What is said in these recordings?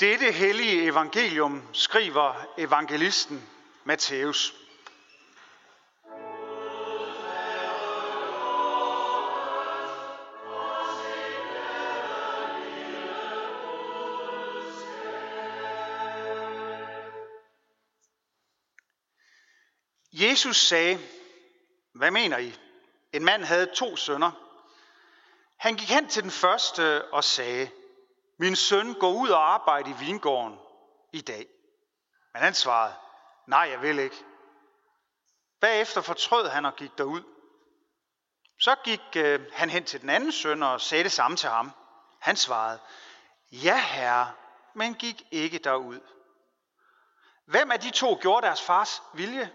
Dette hellige evangelium skriver evangelisten Matthæus. Jesus sagde, hvad mener I? En mand havde to sønner. Han gik hen til den første og sagde, min søn, gå ud og arbejde i vingården i dag. Men han svarede, nej, jeg vil ikke. Bagefter fortrød han og gik derud. Så gik øh, han hen til den anden søn og sagde det samme til ham. Han svarede, ja herre, men gik ikke derud. Hvem af de to gjorde deres fars vilje?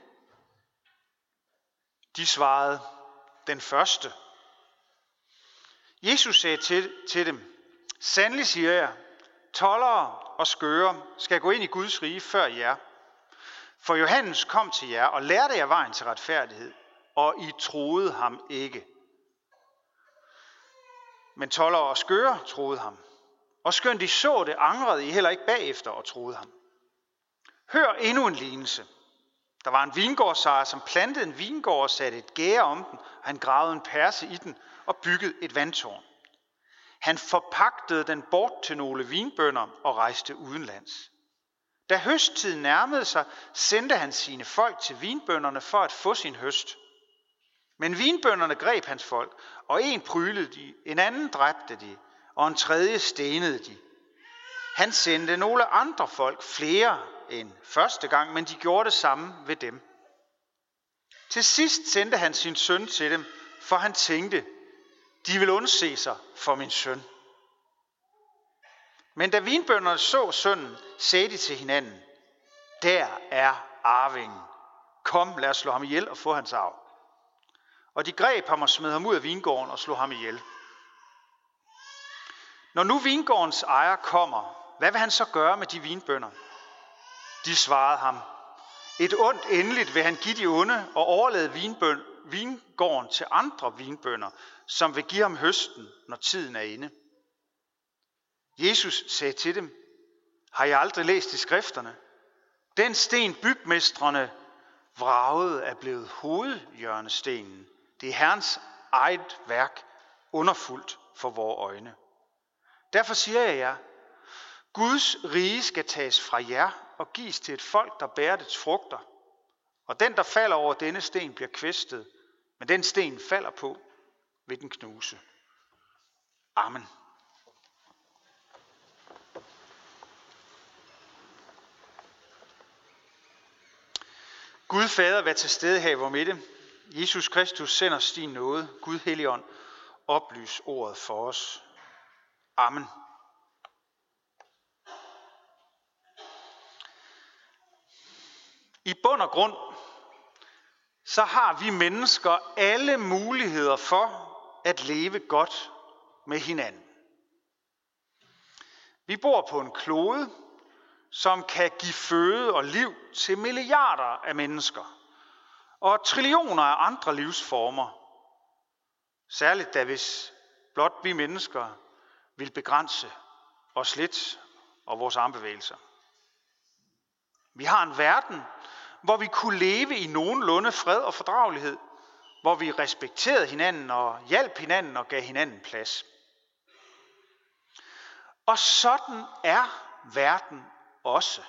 De svarede, den første. Jesus sagde til, til dem, Sandelig siger jeg, tollere og skøre skal gå ind i Guds rige før jer. For Johannes kom til jer og lærte jer vejen til retfærdighed, og I troede ham ikke. Men tollere og skøre troede ham. Og skønt de så det, angrede I heller ikke bagefter og troede ham. Hør endnu en lignelse. Der var en vingårdsejer, som plantede en vingård og satte et gære om den, og han gravede en perse i den og byggede et vandtårn. Han forpagtede den bort til nogle vinbønder og rejste udenlands. Da høsttiden nærmede sig, sendte han sine folk til vinbønderne for at få sin høst. Men vinbønderne greb hans folk, og en prylede de, en anden dræbte de, og en tredje stenede de. Han sendte nogle andre folk, flere end første gang, men de gjorde det samme ved dem. Til sidst sendte han sin søn til dem, for han tænkte, de vil undse sig for min søn. Men da vinbønderne så sønnen, sagde de til hinanden, der er arvingen. Kom, lad os slå ham ihjel og få hans arv. Og de greb ham og smed ham ud af vingården og slog ham ihjel. Når nu vingårdens ejer kommer, hvad vil han så gøre med de vinbønder? De svarede ham, et ondt endeligt vil han give de onde og overlade vinbøn, vingården til andre vinbønder, som vil give ham høsten, når tiden er inde. Jesus sagde til dem, har jeg aldrig læst i skrifterne? Den sten bygmestrene vragede er blevet hovedhjørnestenen. Det er Herrens eget værk, underfuldt for vores øjne. Derfor siger jeg jer, Guds rige skal tages fra jer og gives til et folk, der bærer dets frugter. Og den, der falder over denne sten, bliver kvæstet, men den sten falder på, vil den knuse. Amen. Gud Fader, vær til stede her i vores midte. Jesus Kristus sender os din nåde. Gud Helligånd, oplys ordet for os. Amen. I bund og grund, så har vi mennesker alle muligheder for at leve godt med hinanden. Vi bor på en klode, som kan give føde og liv til milliarder af mennesker og trillioner af andre livsformer. Særligt da hvis blot vi mennesker vil begrænse os lidt og vores armbevægelser. Vi har en verden, hvor vi kunne leve i nogenlunde fred og fordragelighed, hvor vi respekterede hinanden og hjalp hinanden og gav hinanden plads. Og sådan er verden også.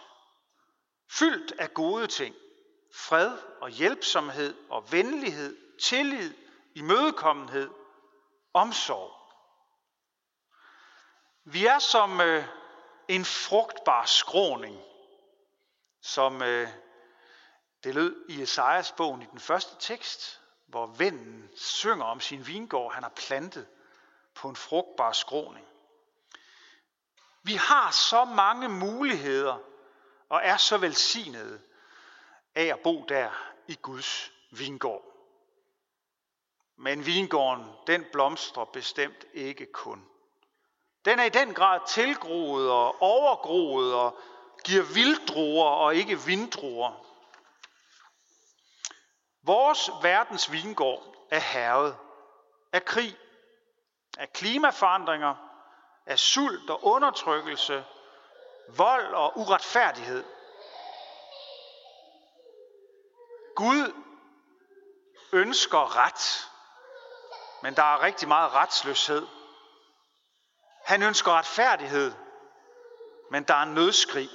Fyldt af gode ting. Fred og hjælpsomhed og venlighed, tillid, imødekommenhed, omsorg. Vi er som øh, en frugtbar skråning, som øh, det lød i Esajas bogen i den første tekst, hvor vennen synger om sin vingård, han har plantet på en frugtbar skråning. Vi har så mange muligheder og er så velsignede af at bo der i Guds vingård. Men vingården, den blomstrer bestemt ikke kun. Den er i den grad tilgroet og overgroet og giver vilddruer og ikke vinddruer. Vores verdens vingård er hervet af krig, af klimaforandringer, af sult og undertrykkelse vold og uretfærdighed. Gud ønsker ret, men der er rigtig meget retsløshed. Han ønsker retfærdighed, men der er nødskrig.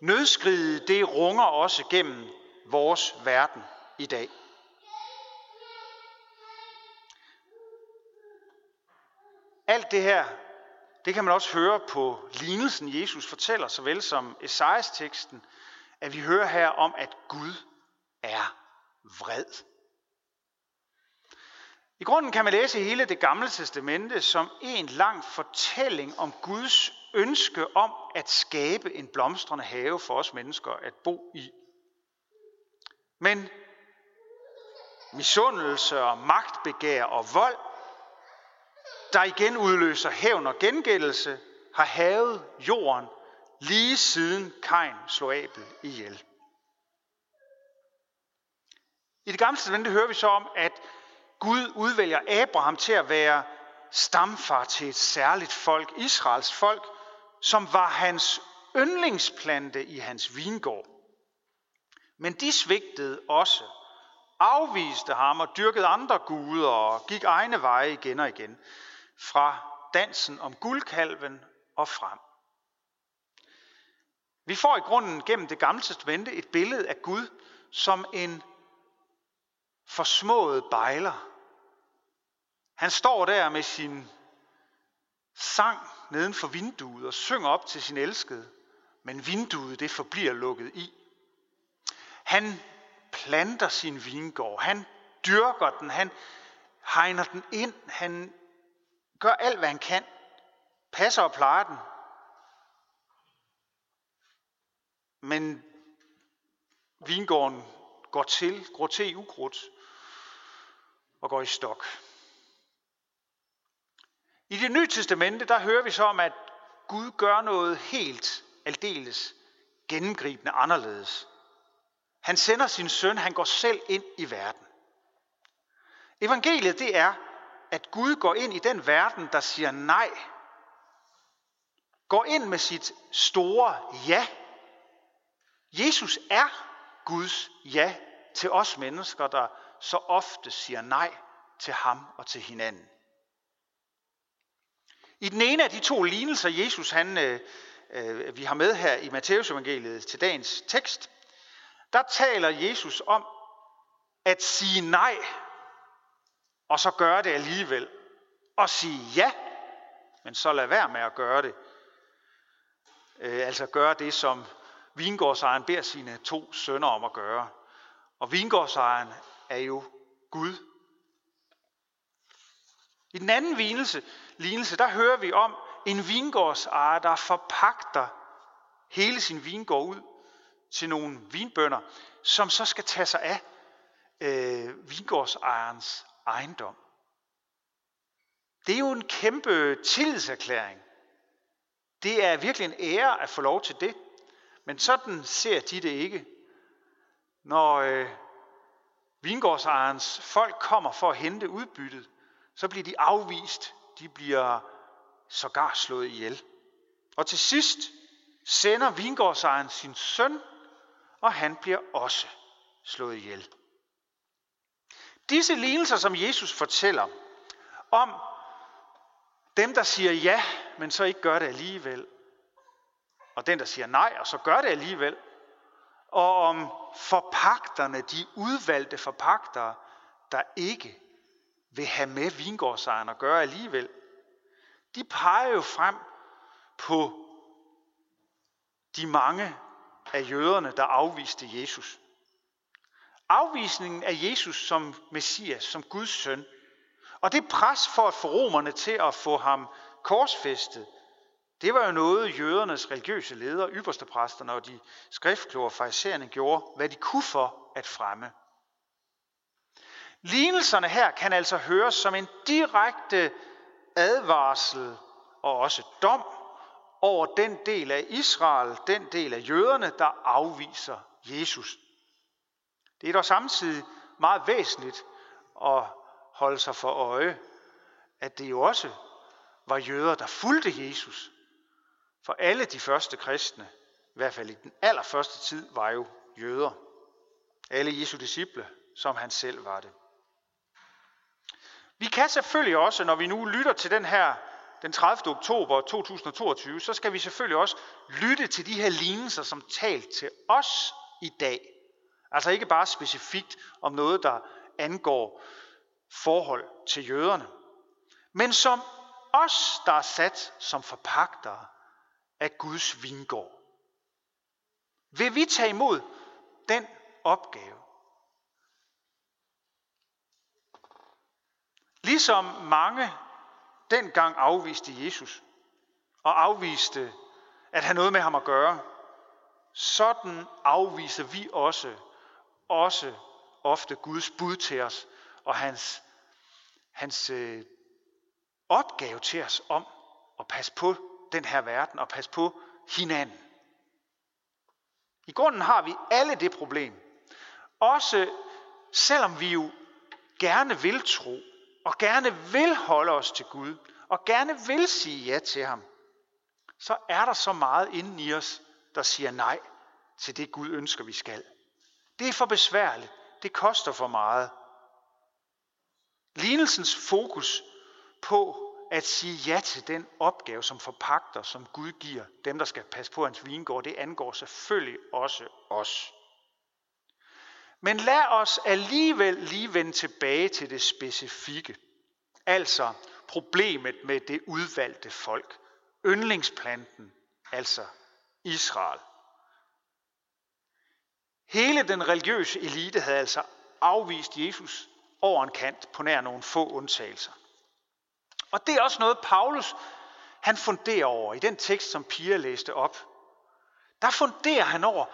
Nødskriget, det runger også gennem vores verden i dag. Alt det her, det kan man også høre på lignelsen, Jesus fortæller, såvel som Esajas teksten, at vi hører her om, at Gud er vred. I grunden kan man læse hele det gamle testamente som en lang fortælling om Guds ønske om at skabe en blomstrende have for os mennesker at bo i. Men misundelse og magtbegær og vold, der igen udløser hævn og gengældelse, har havet jorden lige siden Kain slog Abel ihjel. I det gamle testamente hører vi så om, at Gud udvælger Abraham til at være stamfar til et særligt folk, Israels folk, som var hans yndlingsplante i hans vingård. Men de svigtede også, afviste ham og dyrkede andre guder og gik egne veje igen og igen, fra dansen om guldkalven og frem. Vi får i grunden gennem det gamle testamente et billede af Gud som en forsmået bejler. Han står der med sin sang neden for vinduet og synger op til sin elskede, men vinduet det forbliver lukket i. Han planter sin vingård, han dyrker den, han hegner den ind, han gør alt, hvad han kan, passer og plejer den. Men vingården går til, går til i ukrudt og går i stok. I det nye testamente, der hører vi så om, at Gud gør noget helt aldeles gennemgribende anderledes. Han sender sin søn, han går selv ind i verden. Evangeliet det er, at Gud går ind i den verden, der siger nej. Går ind med sit store ja. Jesus er Guds ja til os mennesker, der så ofte siger nej til ham og til hinanden. I den ene af de to lignelser, Jesus han, øh, øh vi har med her i Matteus evangeliet til dagens tekst, der taler Jesus om at sige nej, og så gøre det alligevel. Og sige ja, men så lad være med at gøre det. Øh, altså gøre det, som vingårdsejeren beder sine to sønner om at gøre. Og vingårdsejeren er jo Gud. I den anden vinelse, lignelse, der hører vi om en vingårdsejer, der forpagter hele sin vingård ud til nogle vinbønder, som så skal tage sig af øh, vingårdsejerens ejendom. Det er jo en kæmpe tillidserklæring. Det er virkelig en ære at få lov til det. Men sådan ser de det ikke. Når øh, vingårdsejerens folk kommer for at hente udbyttet, så bliver de afvist. De bliver sågar slået ihjel. Og til sidst sender vingårdsejeren sin søn, og han bliver også slået ihjel. Disse lignelser, som Jesus fortæller om dem, der siger ja, men så ikke gør det alligevel, og den, der siger nej, og så gør det alligevel, og om forpagterne, de udvalgte forpagtere, der ikke vil have med vingårdsejeren at gøre alligevel, de peger jo frem på de mange af jøderne, der afviste Jesus. Afvisningen af Jesus som Messias, som Guds søn, og det pres for at få romerne til at få ham korsfæstet, det var jo noget, jødernes religiøse ledere, ypperste præsterne og de skriftkloge farisæerne gjorde, hvad de kunne for at fremme. Lignelserne her kan altså høres som en direkte advarsel og også dom over den del af Israel, den del af jøderne, der afviser Jesus. Det er dog samtidig meget væsentligt at holde sig for øje, at det jo også var jøder, der fulgte Jesus. For alle de første kristne, i hvert fald i den allerførste tid, var jo jøder. Alle Jesu disciple, som han selv var det. Vi kan selvfølgelig også, når vi nu lytter til den her den 30. oktober 2022, så skal vi selvfølgelig også lytte til de her lignelser, som talt til os i dag. Altså ikke bare specifikt om noget, der angår forhold til jøderne, men som os, der er sat som forpagtere af Guds vingård. Vil vi tage imod den opgave? Ligesom mange dengang afviste Jesus og afviste at have noget med ham at gøre, sådan afviser vi også, også ofte Guds bud til os og hans, hans øh, opgave til os om at passe på den her verden og passe på hinanden. I grunden har vi alle det problem. Også selvom vi jo gerne vil tro, og gerne vil holde os til Gud, og gerne vil sige ja til ham, så er der så meget inden i os, der siger nej til det Gud ønsker, vi skal. Det er for besværligt. Det koster for meget. Lignelsens fokus på at sige ja til den opgave, som forpagter, som Gud giver dem, der skal passe på hans vingård, det angår selvfølgelig også os. Men lad os alligevel lige vende tilbage til det specifikke. Altså problemet med det udvalgte folk. Yndlingsplanten, altså Israel. Hele den religiøse elite havde altså afvist Jesus over en kant på nær nogle få undtagelser. Og det er også noget, Paulus han funderer over i den tekst, som Pia læste op. Der funderer han over,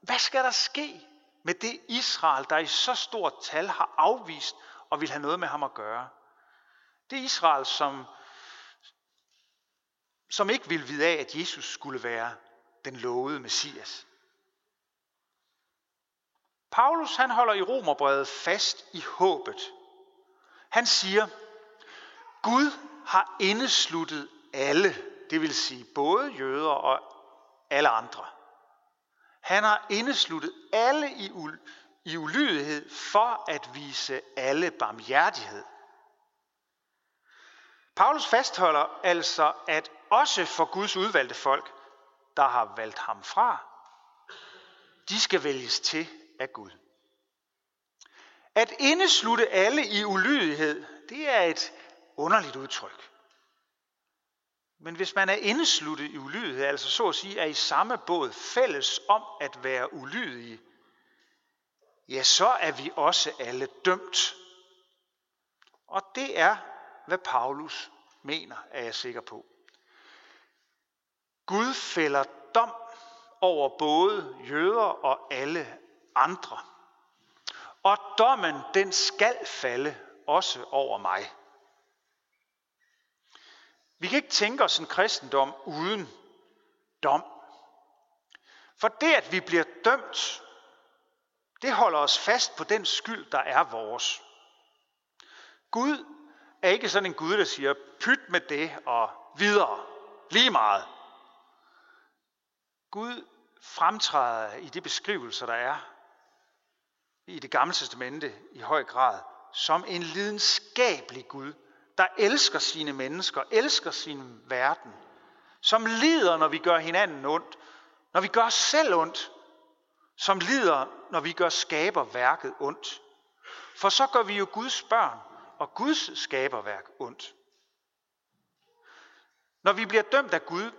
hvad skal der ske med det Israel, der i så stort tal har afvist og vil have noget med ham at gøre. Det Israel, som, som ikke vil vide af, at Jesus skulle være den lovede Messias. Paulus han holder i Romerbrevet fast i håbet. Han siger, Gud har indesluttet alle, det vil sige både jøder og alle andre. Han har indesluttet alle i, i ulydighed for at vise alle barmhjertighed. Paulus fastholder altså, at også for Guds udvalgte folk, der har valgt ham fra, de skal vælges til af Gud. At indeslutte alle i ulydighed, det er et underligt udtryk. Men hvis man er indesluttet i ulydighed, altså så at sige er i samme båd fælles om at være ulydige, ja, så er vi også alle dømt. Og det er, hvad Paulus mener, er jeg sikker på. Gud fælder dom over både jøder og alle andre. Og dommen, den skal falde også over mig. Vi kan ikke tænke os en kristendom uden dom. For det, at vi bliver dømt, det holder os fast på den skyld, der er vores. Gud er ikke sådan en Gud, der siger, pyt med det og videre, lige meget. Gud fremtræder i de beskrivelser, der er i det gamle testamente i høj grad, som en lidenskabelig Gud, der elsker sine mennesker, elsker sin verden, som lider, når vi gør hinanden ondt, når vi gør os selv ondt, som lider, når vi gør skaberværket ondt. For så gør vi jo Guds børn og Guds skaberværk ondt. Når vi bliver dømt af Gud,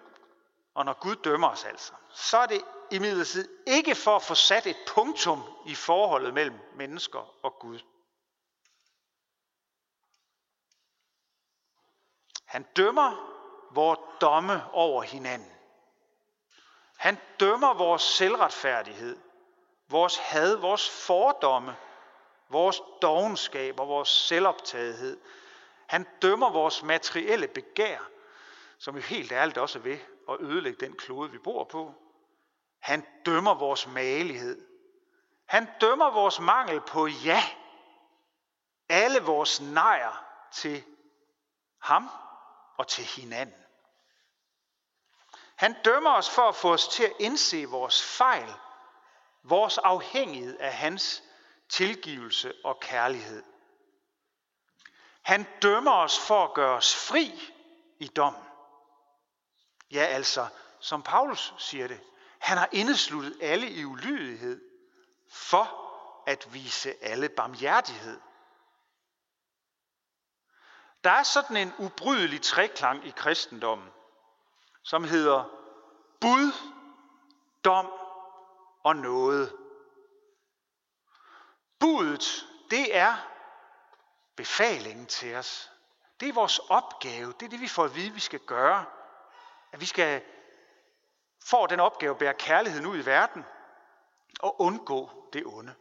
og når Gud dømmer os altså, så er det imidlertid ikke for at få sat et punktum i forholdet mellem mennesker og Gud. Han dømmer vores domme over hinanden. Han dømmer vores selvretfærdighed, vores had, vores fordomme, vores dogenskab og vores selvoptagethed. Han dømmer vores materielle begær, som jo helt ærligt også er ved at ødelægge den klode, vi bor på. Han dømmer vores malighed. Han dømmer vores mangel på ja. Alle vores nejer til ham og til hinanden. Han dømmer os for at få os til at indse vores fejl, vores afhængighed af hans tilgivelse og kærlighed. Han dømmer os for at gøre os fri i dommen. Ja, altså, som Paulus siger det, han har indesluttet alle i ulydighed for at vise alle barmhjertighed. Der er sådan en ubrydelig treklang i kristendommen, som hedder bud, dom og noget. Budet, det er befalingen til os. Det er vores opgave. Det er det, vi får at vide, vi skal gøre. At vi skal få den opgave at bære kærligheden ud i verden og undgå det onde.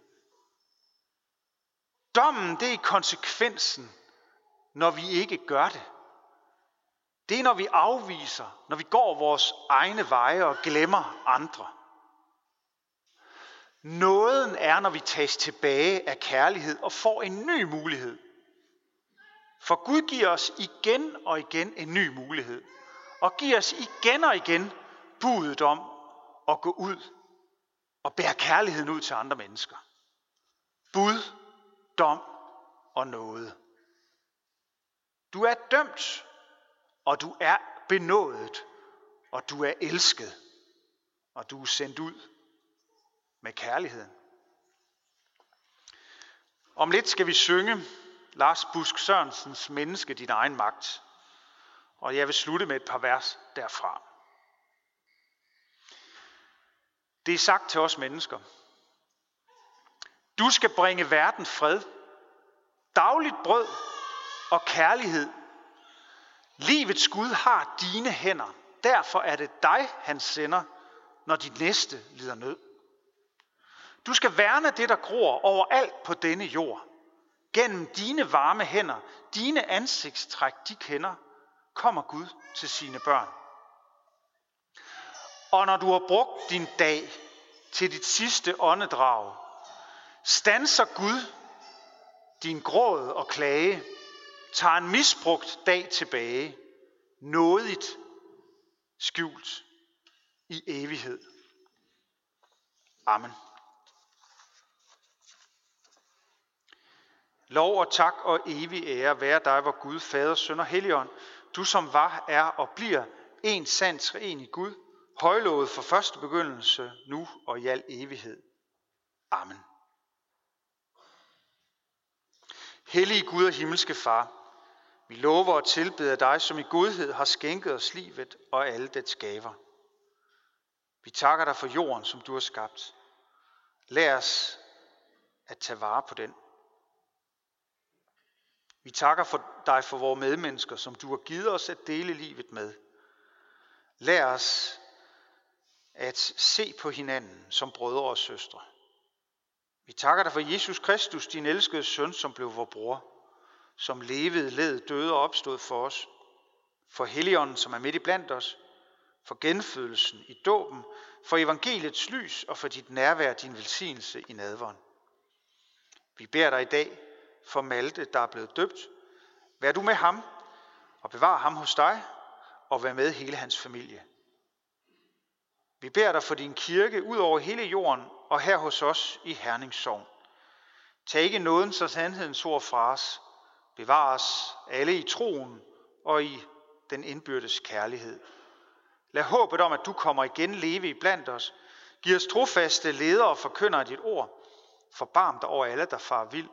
Dommen, det er konsekvensen, når vi ikke gør det. Det er, når vi afviser, når vi går vores egne veje og glemmer andre. Nåden er, når vi tages tilbage af kærlighed og får en ny mulighed. For Gud giver os igen og igen en ny mulighed. Og giver os igen og igen budet om at gå ud og bære kærligheden ud til andre mennesker. Bud, dom og noget. Du er dømt, og du er benådet, og du er elsket, og du er sendt ud med kærligheden. Om lidt skal vi synge Lars Busk Sørensens Menneske, din egen magt. Og jeg vil slutte med et par vers derfra. Det er sagt til os mennesker. Du skal bringe verden fred, dagligt brød og kærlighed. Livets Gud har dine hænder. Derfor er det dig, han sender, når dit næste lider nød. Du skal værne det, der gror overalt på denne jord. Gennem dine varme hænder, dine ansigtstræk, de kender, kommer Gud til sine børn. Og når du har brugt din dag til dit sidste åndedrag, stanser Gud din gråd og klage, tager en misbrugt dag tilbage, nådigt skjult i evighed. Amen. Lov og tak og evig ære være dig, hvor Gud, Fader, Søn og Helligånd, du som var, er og bliver en sand i Gud, højlovet for første begyndelse, nu og i al evighed. Amen. Hellige Gud og himmelske Far, vi lover og tilbeder dig, som i godhed har skænket os livet og alle dets gaver. Vi takker dig for jorden, som du har skabt. Lær os at tage vare på den. Vi takker for dig for vores medmennesker, som du har givet os at dele livet med. Lær os at se på hinanden som brødre og søstre. Vi takker dig for Jesus Kristus, din elskede søn, som blev vor bror, som levede, led, døde og opstod for os. For Helligånden, som er midt i blandt os. For genfødelsen i dåben. For evangeliets lys og for dit nærvær, din velsignelse i nadvånd. Vi beder dig i dag for Malte, der er blevet døbt. Vær du med ham og bevar ham hos dig og vær med hele hans familie. Vi beder dig for din kirke ud over hele jorden og her hos os i Herningssogn. Tag ikke nåden så sandhedens ord fra os. Bevar os alle i troen og i den indbyrdes kærlighed. Lad håbet om, at du kommer igen leve i blandt os. Giv os trofaste ledere og forkynder dit ord. Forbarm dig over alle, der far vild.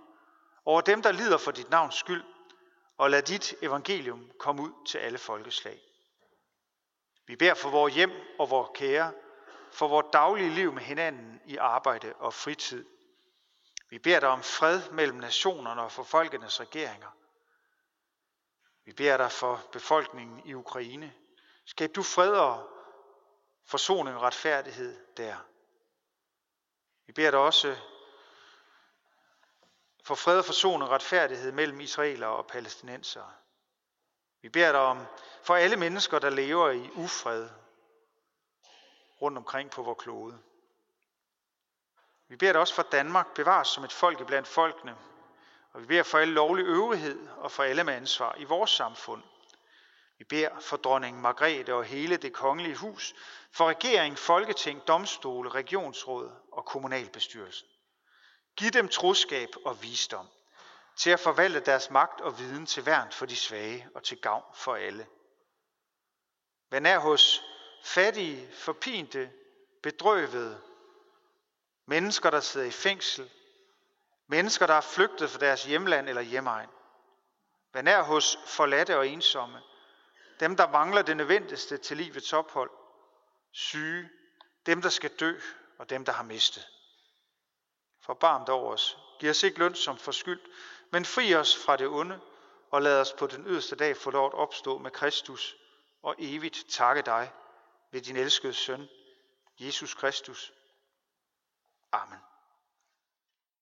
Over dem, der lider for dit navns skyld. Og lad dit evangelium komme ud til alle folkeslag. Vi beder for vores hjem og vores kære, for vores daglige liv med hinanden i arbejde og fritid. Vi beder dig om fred mellem nationerne og for folkenes regeringer. Vi beder dig for befolkningen i Ukraine. Skab du fred og forsoning og retfærdighed der. Vi beder dig også for fred og forsoning og retfærdighed mellem israelere og palæstinensere. Vi beder dig om for alle mennesker, der lever i ufred rundt omkring på vores klode. Vi beder dig også for Danmark bevares som et folk blandt folkene, og vi beder for alle lovlig øvrighed og for alle med ansvar i vores samfund. Vi beder for dronning Margrethe og hele det kongelige hus, for regering, folketing, domstole, regionsråd og kommunalbestyrelsen. Giv dem troskab og visdom til at forvalte deres magt og viden til værn for de svage og til gavn for alle. Vær nær hos fattige, forpinte, bedrøvede, mennesker, der sidder i fængsel, mennesker, der er flygtet fra deres hjemland eller hjemmeegn. Vær nær hos forladte og ensomme, dem, der mangler det nødvendigste til livets ophold, syge, dem, der skal dø, og dem, der har mistet. Forbarm dig over os. Giv os ikke løn som forskyldt, men fri os fra det onde, og lad os på den yderste dag få lov at opstå med Kristus og evigt takke dig ved din elskede søn, Jesus Kristus. Amen.